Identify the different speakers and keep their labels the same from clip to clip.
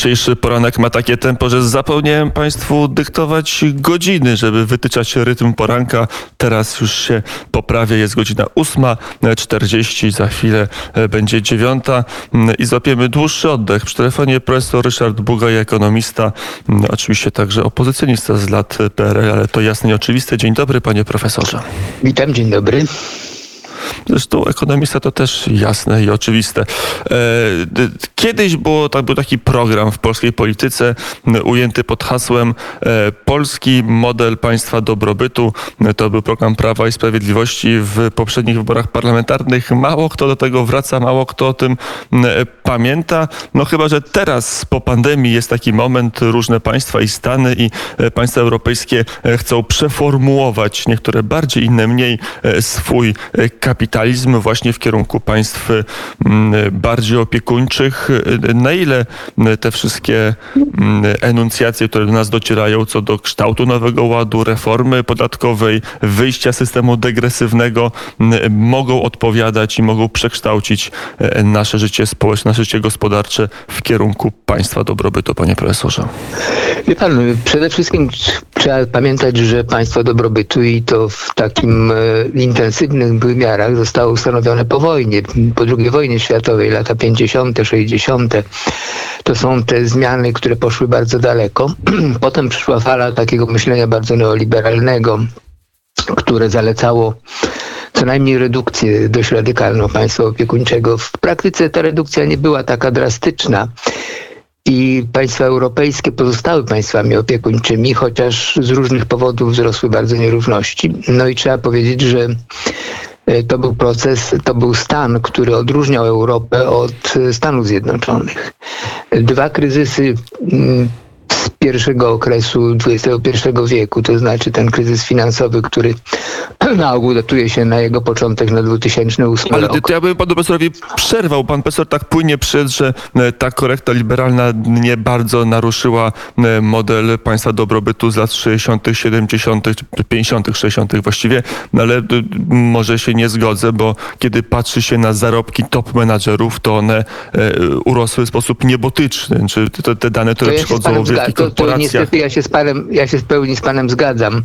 Speaker 1: Dzisiejszy poranek ma takie tempo, że zapomniałem Państwu dyktować godziny, żeby wytyczać rytm poranka. Teraz już się poprawia, jest godzina 8.40, za chwilę e, będzie dziewiąta mm, i złapiemy dłuższy oddech. Przy telefonie profesor Ryszard Bugaj, ekonomista, oczywiście także opozycjonista z lat PRL, ale to jasne i oczywiste. Dzień dobry, panie profesorze.
Speaker 2: Witam, dzień dobry.
Speaker 1: Zresztą ekonomista to też jasne i oczywiste. E, kiedyś było, tak, był taki program w polskiej polityce ujęty pod hasłem e, Polski model państwa dobrobytu. To był program Prawa i Sprawiedliwości w poprzednich wyborach parlamentarnych. Mało kto do tego wraca, mało kto o tym pamięta. No chyba, że teraz po pandemii jest taki moment, różne państwa i Stany i e, państwa europejskie chcą przeformułować niektóre bardziej, inne mniej swój kapitał kapitalizm właśnie w kierunku państw mm, bardziej opiekuńczych. Na ile te wszystkie mm, enuncjacje, które do nas docierają co do kształtu nowego ładu, reformy podatkowej, wyjścia systemu degresywnego, mm, mogą odpowiadać i mogą przekształcić e, nasze życie społeczne, nasze życie gospodarcze w kierunku państwa dobrobytu, panie profesorze?
Speaker 2: Wie pan, przede wszystkim trzeba pamiętać, że państwo dobrobytu i to w takim e, intensywnych wymiarach zostało ustanowione po wojnie, po II wojnie światowej, lata 50., 60. To są te zmiany, które poszły bardzo daleko. Potem przyszła fala takiego myślenia bardzo neoliberalnego, które zalecało co najmniej redukcję dość radykalną państwa opiekuńczego. W praktyce ta redukcja nie była taka drastyczna i państwa europejskie pozostały państwami opiekuńczymi, chociaż z różnych powodów wzrosły bardzo nierówności. No i trzeba powiedzieć, że E, to był proces, to był stan, który odróżniał Europę od Stanów Zjednoczonych. Dwa kryzysy mm, pierwszego okresu XXI wieku, to znaczy ten kryzys finansowy, który na ogół datuje się na jego początek na 2008
Speaker 1: Ale
Speaker 2: rok.
Speaker 1: to ja bym panu profesorowi przerwał. Pan profesor tak płynie przed, że e, ta korekta liberalna nie bardzo naruszyła e, model państwa dobrobytu z lat 60., 70., 50., 60. właściwie, no ale może się nie zgodzę, bo kiedy patrzy się na zarobki top menadżerów, to one e, urosły w sposób niebotyczny. Czy te, te dane, które przychodzą wielkich korporacjach...
Speaker 2: To niestety ja się, z panem, ja się w pełni z panem zgadzam.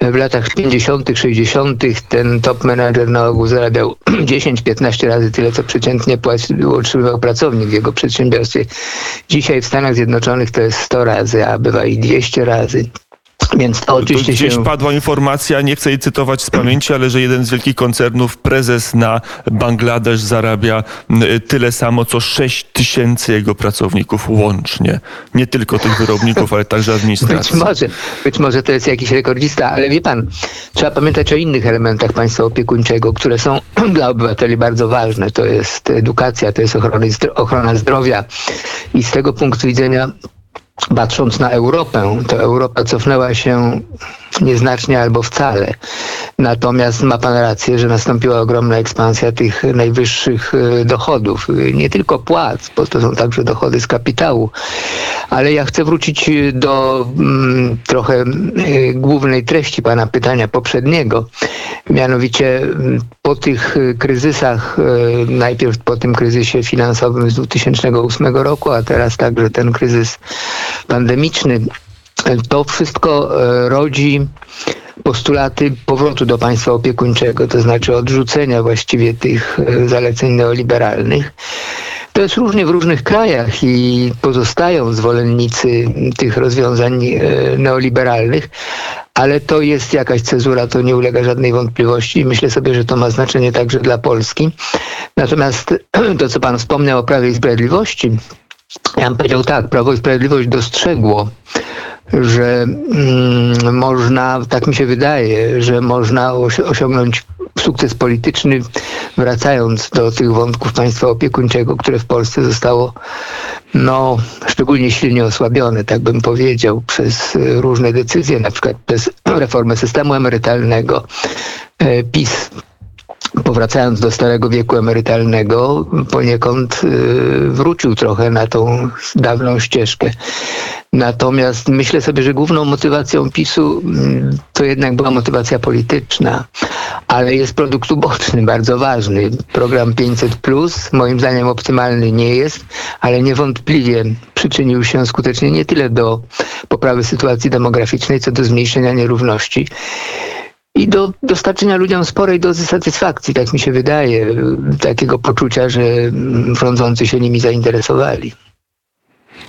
Speaker 2: W latach 50., 60. ten top menadżer na ogół zarabiał 10-15 razy tyle, co przeciętnie płacił, otrzymywał pracownik w jego przedsiębiorstwie. Dzisiaj w Stanach Zjednoczonych to jest 100 razy, a bywa i 200 razy. Więc to oczywiście
Speaker 1: Gdzieś
Speaker 2: się...
Speaker 1: padła informacja, nie chcę jej cytować z pamięci, ale że jeden z wielkich koncernów, prezes na Bangladesz zarabia tyle samo, co 6 tysięcy jego pracowników łącznie. Nie tylko tych wyrobników, ale także administracji.
Speaker 2: Być może, być może to jest jakiś rekordzista, ale wie pan, trzeba pamiętać o innych elementach państwa opiekuńczego, które są dla obywateli bardzo ważne. To jest edukacja, to jest ochrona, ochrona zdrowia i z tego punktu widzenia patrząc na Europę, to Europa cofnęła się nieznacznie albo wcale. Natomiast ma pan rację, że nastąpiła ogromna ekspansja tych najwyższych e, dochodów. Nie tylko płac, bo to są także dochody z kapitału. Ale ja chcę wrócić do mm, trochę y, głównej treści pana pytania poprzedniego. Mianowicie mm, po tych kryzysach, y, najpierw po tym kryzysie finansowym z 2008 roku, a teraz także ten kryzys pandemiczny, to wszystko e, rodzi postulaty powrotu do państwa opiekuńczego, to znaczy odrzucenia właściwie tych e, zaleceń neoliberalnych. To jest różnie w różnych krajach i pozostają zwolennicy tych rozwiązań e, neoliberalnych, ale to jest jakaś cezura, to nie ulega żadnej wątpliwości myślę sobie, że to ma znaczenie także dla Polski. Natomiast to, co pan wspomniał o Prawie i Sprawiedliwości, ja bym powiedział tak, Prawo i Sprawiedliwość dostrzegło że mm, można, tak mi się wydaje, że można osiągnąć sukces polityczny, wracając do tych wątków państwa opiekuńczego, które w Polsce zostało no, szczególnie silnie osłabione, tak bym powiedział, przez różne decyzje, na przykład przez reformę systemu emerytalnego. E, PiS powracając do starego wieku emerytalnego, poniekąd y, wrócił trochę na tą dawną ścieżkę. Natomiast myślę sobie, że główną motywacją PiSu mm, to jednak była motywacja polityczna, ale jest produkt uboczny, bardzo ważny. Program 500 moim zdaniem optymalny nie jest, ale niewątpliwie przyczynił się skutecznie nie tyle do poprawy sytuacji demograficznej, co do zmniejszenia nierówności i do dostarczenia ludziom sporej dozy satysfakcji, tak mi się wydaje, takiego poczucia, że rządzący się nimi zainteresowali.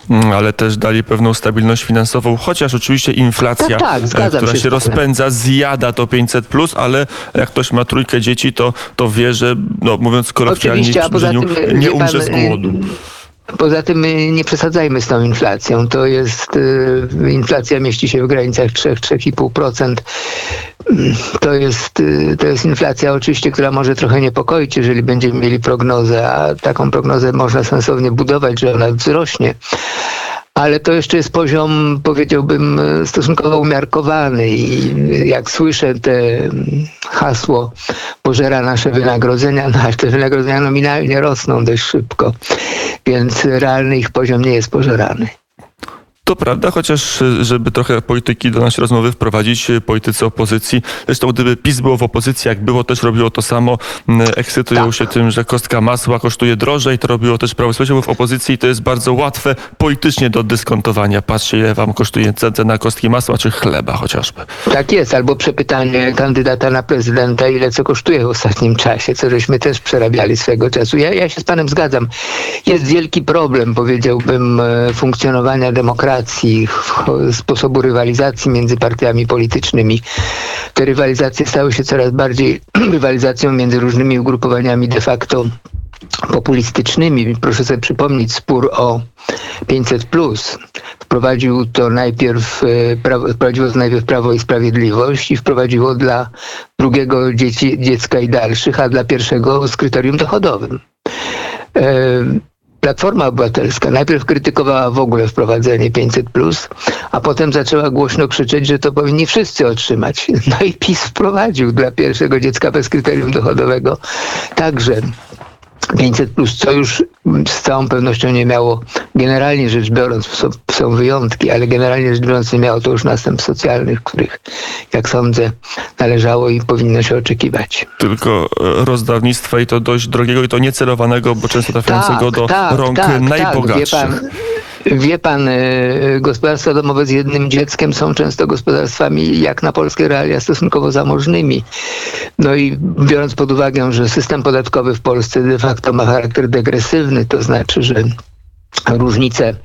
Speaker 1: Mm, ale też dali pewną stabilność finansową, chociaż oczywiście inflacja,
Speaker 2: tak, tak,
Speaker 1: która się,
Speaker 2: się
Speaker 1: rozpędza, zjada to 500, plus, ale jak ktoś ma trójkę dzieci, to, to wie, że, no, mówiąc kolokwialnie, nie, nie umrze z głodu.
Speaker 2: Poza tym nie przesadzajmy z tą inflacją. To jest, y, inflacja mieści się w granicach 3-3,5%. To jest, y, to jest inflacja oczywiście, która może trochę niepokoić, jeżeli będziemy mieli prognozę, a taką prognozę można sensownie budować, że ona wzrośnie ale to jeszcze jest poziom, powiedziałbym, stosunkowo umiarkowany i jak słyszę te hasło pożera nasze wynagrodzenia, no, te wynagrodzenia nominalnie rosną dość szybko, więc realny ich poziom nie jest pożerany.
Speaker 1: To prawda, chociaż e, żeby trochę polityki do naszej rozmowy wprowadzić, e, politycy opozycji, zresztą gdyby PiS było w opozycji, jak było, też robiło to samo, ekscytują tak. się tym, że kostka masła kosztuje drożej, to robiło też Prawo Sprawiedliwość w opozycji to jest bardzo łatwe politycznie do dyskontowania. Patrzcie, ile wam kosztuje cena kostki masła czy chleba chociażby.
Speaker 2: Tak jest, albo przepytanie kandydata na prezydenta, ile co kosztuje w ostatnim czasie, co żeśmy też przerabiali swego czasu. Ja, ja się z panem zgadzam. Jest wielki problem, powiedziałbym, e, funkcjonowania demokracji rywalizacji, sposobu rywalizacji między partiami politycznymi. Te rywalizacje stały się coraz bardziej rywalizacją między różnymi ugrupowaniami de facto populistycznymi. Proszę sobie przypomnieć spór o 500 plus. Wprowadził to najpierw, e, wprowadziło to najpierw Prawo i Sprawiedliwość i wprowadziło dla drugiego dzieci, dziecka i dalszych, a dla pierwszego z kryterium dochodowym. Platforma Obywatelska najpierw krytykowała w ogóle wprowadzenie 500, a potem zaczęła głośno krzyczeć, że to powinni wszyscy otrzymać. No i PiS wprowadził dla pierwszego dziecka bez kryterium dochodowego także 500, co już z całą pewnością nie miało, generalnie rzecz biorąc, są, wyjątki, ale generalnie rzecz biorąc, nie miało to już następstw socjalnych, których, jak sądzę, należało i powinno się oczekiwać.
Speaker 1: Tylko e, rozdawnictwa i to dość drogiego i to niecelowanego, bo często trafiającego
Speaker 2: tak,
Speaker 1: do
Speaker 2: tak,
Speaker 1: rąk
Speaker 2: tak,
Speaker 1: najbogatszych.
Speaker 2: Wie pan, e, gospodarstwa domowe z jednym dzieckiem są często gospodarstwami, jak na polskie realia, stosunkowo zamożnymi. No i biorąc pod uwagę, że system podatkowy w Polsce de facto ma charakter degresywny, to znaczy, że różnice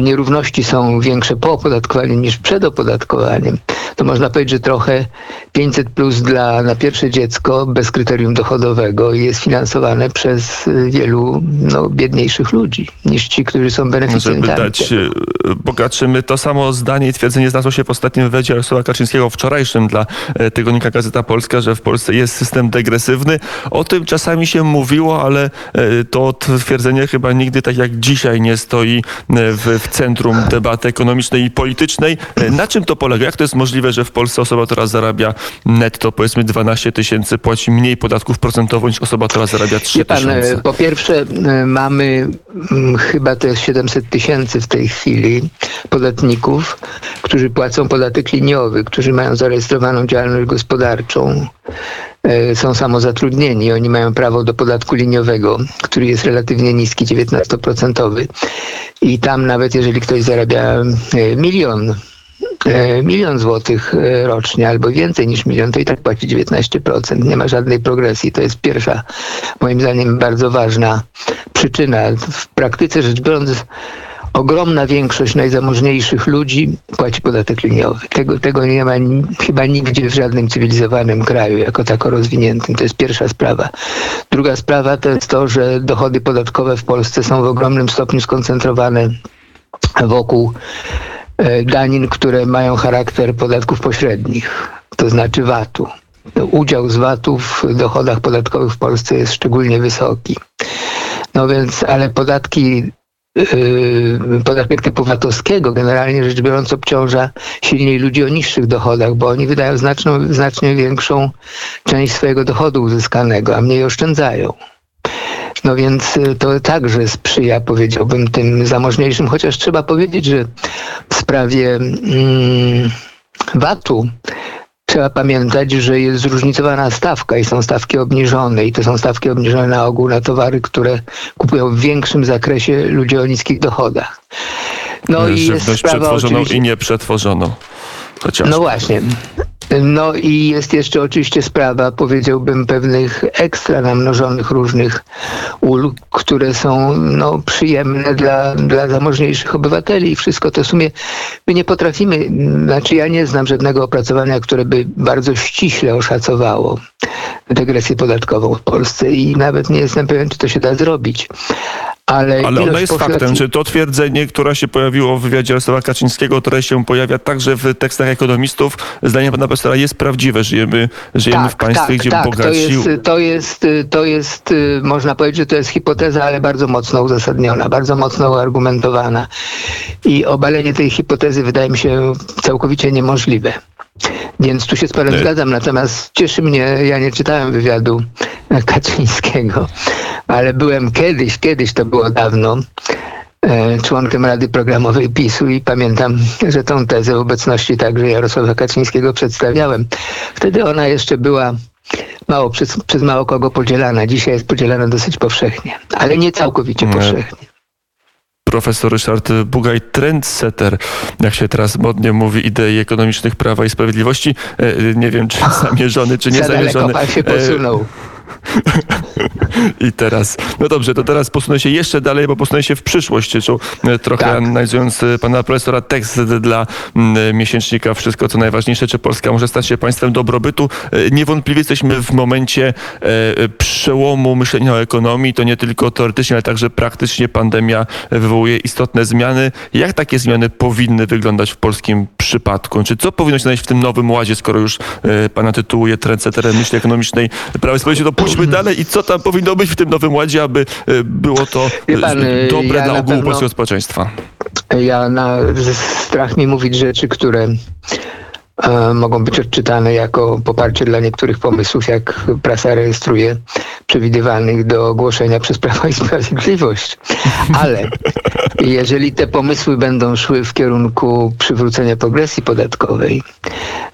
Speaker 2: nierówności są większe po opodatkowaniu niż przed opodatkowaniem, to można powiedzieć, że trochę 500 plus dla na pierwsze dziecko bez kryterium dochodowego jest finansowane przez wielu no, biedniejszych ludzi niż ci, którzy są beneficjentami.
Speaker 1: Żeby dać e, bogatszym. To samo zdanie i twierdzenie znalazło się w ostatnim wywiadzie Jarosława Kaczyńskiego wczorajszym dla e, tygodnika Gazeta Polska, że w Polsce jest system degresywny. O tym czasami się mówiło, ale e, to twierdzenie chyba nigdy tak jak dzisiaj nie stoi w, w centrum debaty ekonomicznej i politycznej. Na czym to polega? Jak to jest możliwe, że w Polsce osoba, która zarabia netto powiedzmy 12 tysięcy płaci mniej podatków procentowo niż osoba, która zarabia 3 tysiące?
Speaker 2: Po pierwsze mamy mm, chyba jest 700 tysięcy w tej chwili podatników, którzy płacą podatek liniowy, którzy mają zarejestrowaną działalność gospodarczą e, są samozatrudnieni. Oni mają prawo do podatku liniowego, który jest relatywnie niski, 19%. I tam nawet jeżeli ktoś zarabia e, milion E, milion złotych e, rocznie albo więcej niż milion, to i tak płaci 19%. Nie ma żadnej progresji. To jest pierwsza, moim zdaniem, bardzo ważna przyczyna. W praktyce rzecz biorąc, ogromna większość najzamożniejszych ludzi płaci podatek liniowy. Tego, tego nie ma chyba nigdzie w żadnym cywilizowanym kraju jako tako rozwiniętym. To jest pierwsza sprawa. Druga sprawa to jest to, że dochody podatkowe w Polsce są w ogromnym stopniu skoncentrowane wokół E, danin, które mają charakter podatków pośrednich, to znaczy VAT-u. Udział z VAT-u w dochodach podatkowych w Polsce jest szczególnie wysoki. No więc, ale podatki yy, podatek typu VAT-owskiego generalnie rzecz biorąc obciąża silniej ludzi o niższych dochodach, bo oni wydają znaczną, znacznie większą część swojego dochodu uzyskanego, a mniej oszczędzają. No więc y, to także sprzyja, powiedziałbym, tym zamożniejszym, chociaż trzeba powiedzieć, że w sprawie mm, VAT-u trzeba pamiętać, że jest zróżnicowana stawka i są stawki obniżone i to są stawki obniżone na ogół na towary, które kupują w większym zakresie ludzie o niskich dochodach.
Speaker 1: No i jest sprawa przetworzoną oczywiście... i nieprzetworzoną. Chociaż.
Speaker 2: No właśnie. No i jest jeszcze oczywiście sprawa, powiedziałbym, pewnych ekstra namnożonych różnych ulg, które są no, przyjemne dla, dla zamożniejszych obywateli i wszystko to w sumie my nie potrafimy, znaczy ja nie znam żadnego opracowania, które by bardzo ściśle oszacowało degresję podatkową w Polsce i nawet nie jestem pewien, czy to się da zrobić.
Speaker 1: Ale, Ale ona jest faktem, że to twierdzenie, które się pojawiło w wywiadzie Jarosława Kaczyńskiego, które się pojawia także w tekstach ekonomistów, zdaniem pana profesora jest prawdziwe. Żyjemy, żyjemy
Speaker 2: tak,
Speaker 1: w państwie,
Speaker 2: tak,
Speaker 1: gdzie
Speaker 2: tak,
Speaker 1: bogaci...
Speaker 2: To jest, to, jest, to jest, można powiedzieć, że to jest hipoteza, ale bardzo mocno uzasadniona, bardzo mocno uargumentowana. I obalenie tej hipotezy wydaje mi się całkowicie niemożliwe. Więc tu się z panem zgadzam, natomiast cieszy mnie, ja nie czytałem wywiadu Kaczyńskiego, ale byłem kiedyś, kiedyś to było dawno, e, członkiem Rady Programowej PiSu i pamiętam, że tą tezę w obecności także Jarosława Kaczyńskiego przedstawiałem. Wtedy ona jeszcze była mało, przez, przez mało kogo podzielana. Dzisiaj jest podzielana dosyć powszechnie, ale nie całkowicie powszechnie
Speaker 1: profesor Ryszard Bugaj, trendsetter, jak się teraz modnie mówi, idei ekonomicznych Prawa i Sprawiedliwości. E, nie wiem, czy zamierzony, czy nie zamierzony.
Speaker 2: Pan się posunął.
Speaker 1: I teraz, no dobrze, to teraz posunę się jeszcze dalej, bo posunę się w przyszłość, czy e, trochę tak. analizując e, pana profesora tekst dla e, miesięcznika Wszystko co najważniejsze, czy Polska może stać się państwem dobrobytu. Niewątpliwie jesteśmy w momencie przełomu myślenia o ekonomii. To nie tylko teoretycznie, ale także praktycznie pandemia wywołuje istotne zmiany. Jak takie zmiany powinny wyglądać w polskim przypadku? Czy co powinno się znaleźć w tym nowym ładzie, skoro już pana tytułuje trendsetterem myśli ekonomicznej Prawa i Sprawiedliwości, to pójdźmy dalej i co tam powinno być w tym nowym ładzie, aby e, było to pan, e, dobre ja dla ogółu polskiego społeczeństwa?
Speaker 2: Ja na strach mi mówić rzeczy, które e, mogą być odczytane jako poparcie dla niektórych pomysłów, jak prasa rejestruje przewidywanych do ogłoszenia przez Prawo i Sprawiedliwość. Ale jeżeli te pomysły będą szły w kierunku przywrócenia progresji podatkowej,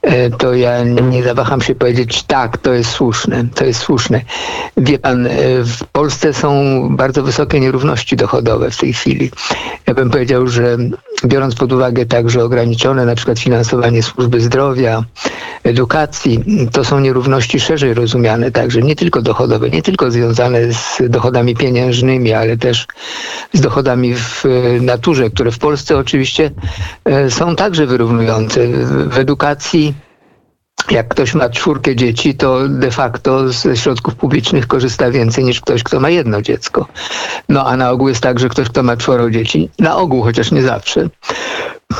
Speaker 2: E, to ja nie zawaham się powiedzieć, tak, to jest słuszne, to jest słuszne. Wie pan, e, w Polsce są bardzo wysokie nierówności dochodowe w tej chwili. Ja bym powiedział, że biorąc pod uwagę także ograniczone na przykład finansowanie służby zdrowia, edukacji, to są nierówności szerzej rozumiane także, nie tylko dochodowe, nie tylko związane z dochodami pieniężnymi, ale też z dochodami w naturze, które w Polsce oczywiście e, są także wyrównujące. W edukacji jak ktoś ma czwórkę dzieci, to de facto ze środków publicznych korzysta więcej niż ktoś, kto ma jedno dziecko. No a na ogół jest tak, że ktoś, kto ma czworo dzieci, na ogół, chociaż nie zawsze,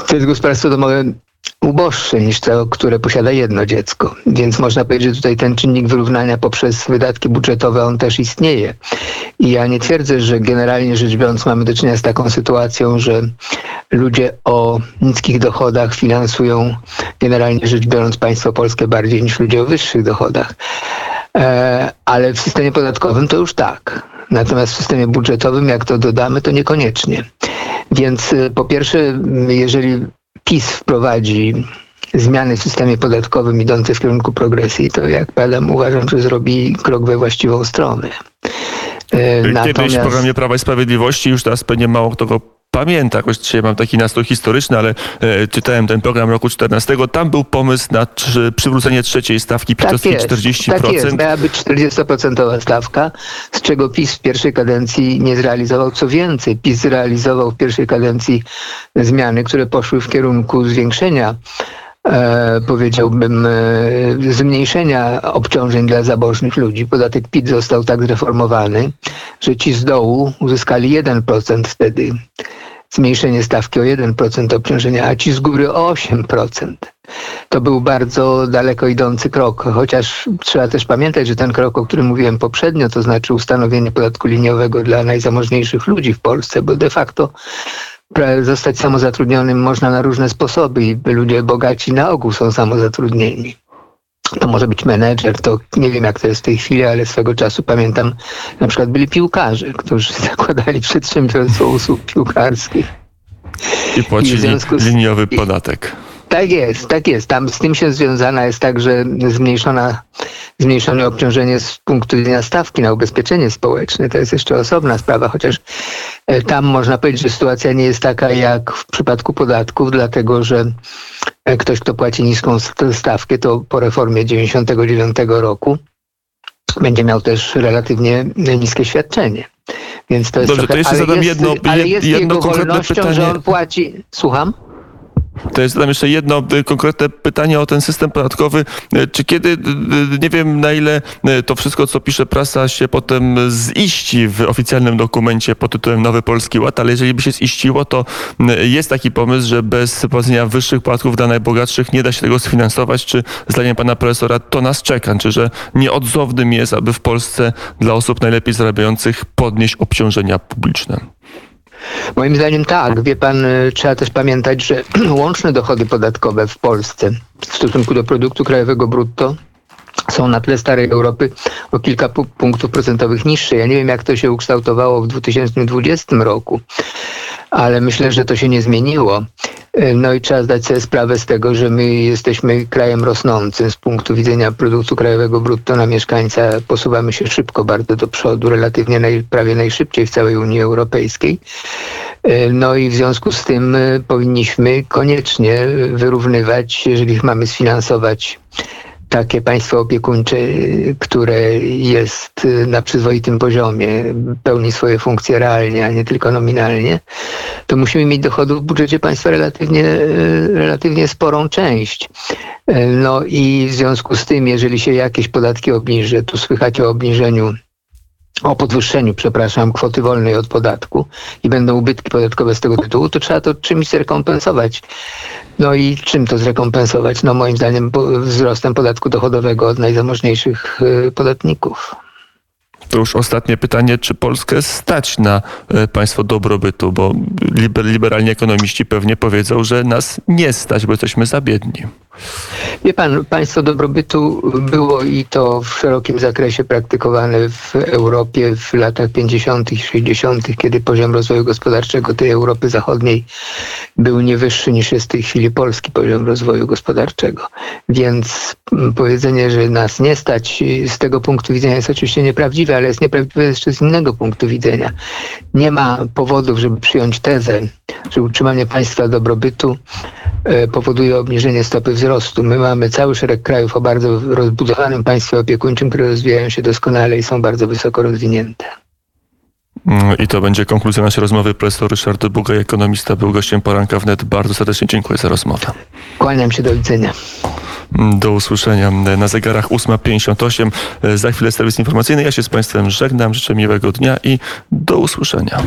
Speaker 2: to jest gospodarstwo domowe uboższe niż to, które posiada jedno dziecko. Więc można powiedzieć, że tutaj ten czynnik wyrównania poprzez wydatki budżetowe, on też istnieje. I ja nie twierdzę, że generalnie rzecz biorąc mamy do czynienia z taką sytuacją, że ludzie o niskich dochodach finansują generalnie rzecz biorąc państwo polskie bardziej niż ludzie o wyższych dochodach. E, ale w systemie podatkowym to już tak. Natomiast w systemie budżetowym, jak to dodamy, to niekoniecznie. Więc e, po pierwsze, jeżeli PiS wprowadzi zmiany w systemie podatkowym idące w kierunku progresji, to jak padam, uważam, że zrobi krok we właściwą stronę.
Speaker 1: E, Kiedyś Natomiast... w programie Prawa i Sprawiedliwości, już teraz pewnie mało kto go pamięta, jakoś dzisiaj mam taki nastrój historyczny, ale e, czytałem ten program roku 14. Tam był pomysł na trzy, przywrócenie trzeciej stawki pitowskiej tak 40%.
Speaker 2: Tak jest, miała być 40% stawka, z czego PiS w pierwszej kadencji nie zrealizował. Co więcej, PiS zrealizował w pierwszej kadencji zmiany, które poszły w kierunku zwiększenia E, powiedziałbym, e, zmniejszenia obciążeń dla zabożnych ludzi. Podatek PIT został tak zreformowany, że ci z dołu uzyskali 1% wtedy zmniejszenie stawki o 1% obciążenia, a ci z góry o 8%. To był bardzo daleko idący krok, chociaż trzeba też pamiętać, że ten krok, o którym mówiłem poprzednio, to znaczy ustanowienie podatku liniowego dla najzamożniejszych ludzi w Polsce, bo de facto zostać samozatrudnionym można na różne sposoby i ludzie bogaci na ogół są samozatrudnieni. To może być menedżer, to nie wiem jak to jest w tej chwili, ale swego czasu pamiętam, na przykład byli piłkarze, którzy zakładali przedsiębiorstwo usług piłkarskich.
Speaker 1: I płacili z... liniowy podatek.
Speaker 2: Tak jest, tak jest. Tam z tym się związana jest także zmniejszona, zmniejszone obciążenie z punktu widzenia stawki na ubezpieczenie społeczne. To jest jeszcze osobna sprawa, chociaż e, tam można powiedzieć, że sytuacja nie jest taka jak w przypadku podatków, dlatego że e, ktoś, kto płaci niską stawkę, to po reformie 99 roku będzie miał też relatywnie niskie świadczenie. Więc to jest
Speaker 1: Dobrze,
Speaker 2: trochę,
Speaker 1: to jeszcze zadam
Speaker 2: jest,
Speaker 1: jedno,
Speaker 2: ale jest
Speaker 1: jedno
Speaker 2: jego
Speaker 1: konkretne
Speaker 2: wolnością,
Speaker 1: pytanie.
Speaker 2: że on płaci... Słucham?
Speaker 1: To jest tam jeszcze jedno y, konkretne pytanie o ten system podatkowy. Y, Czy kiedy, y, nie wiem na ile to wszystko, co pisze prasa, się potem ziści w oficjalnym dokumencie pod tytułem Nowy Polski Ład, ale jeżeli by się ziściło, to jest taki pomysł, że bez płacenia wyższych podatków dla najbogatszych nie da się tego sfinansować. Czy zdaniem pana profesora to nas czeka? Czy że nieodzownym jest, aby w Polsce dla osób najlepiej zarabiających podnieść obciążenia publiczne?
Speaker 2: Moim zdaniem tak. Wie pan, y, trzeba też pamiętać, że łączne dochody podatkowe w Polsce w stosunku do produktu krajowego brutto są na tle starej Europy o kilka punktów procentowych niższe. Ja nie wiem, jak to się ukształtowało w 2020 roku, ale myślę, że to się nie zmieniło. No i trzeba zdać sobie sprawę z tego, że my jesteśmy krajem rosnącym z punktu widzenia produktu krajowego brutto na mieszkańca. Posuwamy się szybko bardzo do przodu, relatywnie naj, prawie najszybciej w całej Unii Europejskiej. No i w związku z tym powinniśmy koniecznie wyrównywać, jeżeli mamy sfinansować takie państwo opiekuńcze, które jest na przyzwoitym poziomie, pełni swoje funkcje realnie, a nie tylko nominalnie, to musimy mieć dochodów w budżecie państwa relatywnie, relatywnie sporą część. No i w związku z tym, jeżeli się jakieś podatki obniży, tu słychać o obniżeniu o podwyższeniu, przepraszam, kwoty wolnej od podatku i będą ubytki podatkowe z tego tytułu, to trzeba to czymś zrekompensować. No i czym to zrekompensować? No moim zdaniem wzrostem podatku dochodowego od najzamożniejszych podatników.
Speaker 1: To już ostatnie pytanie, czy Polskę stać na państwo dobrobytu, bo liberalni ekonomiści pewnie powiedzą, że nas nie stać, bo jesteśmy za biedni.
Speaker 2: Wie pan, państwo dobrobytu było i to w szerokim zakresie praktykowane w Europie w latach 50. i 60., kiedy poziom rozwoju gospodarczego tej Europy Zachodniej był nie wyższy niż jest w tej chwili polski poziom rozwoju gospodarczego. Więc powiedzenie, że nas nie stać z tego punktu widzenia jest oczywiście nieprawdziwe, ale jest nieprawdziwe jeszcze z innego punktu widzenia. Nie ma powodów, żeby przyjąć tezę, że utrzymanie państwa dobrobytu powoduje obniżenie stopy wzrostu. My mamy cały szereg krajów o bardzo rozbudowanym państwie opiekuńczym, które rozwijają się doskonale i są bardzo wysoko rozwinięte.
Speaker 1: I to będzie konkluzja naszej rozmowy. Profesor Ryszard Bugaj, ekonomista, był gościem poranka wnet. Bardzo serdecznie dziękuję za rozmowę.
Speaker 2: Kłaniam się, do widzenia.
Speaker 1: Do usłyszenia. Na zegarach 8.58. Za chwilę serwis informacyjny. Ja się z Państwem żegnam. Życzę miłego dnia i do usłyszenia.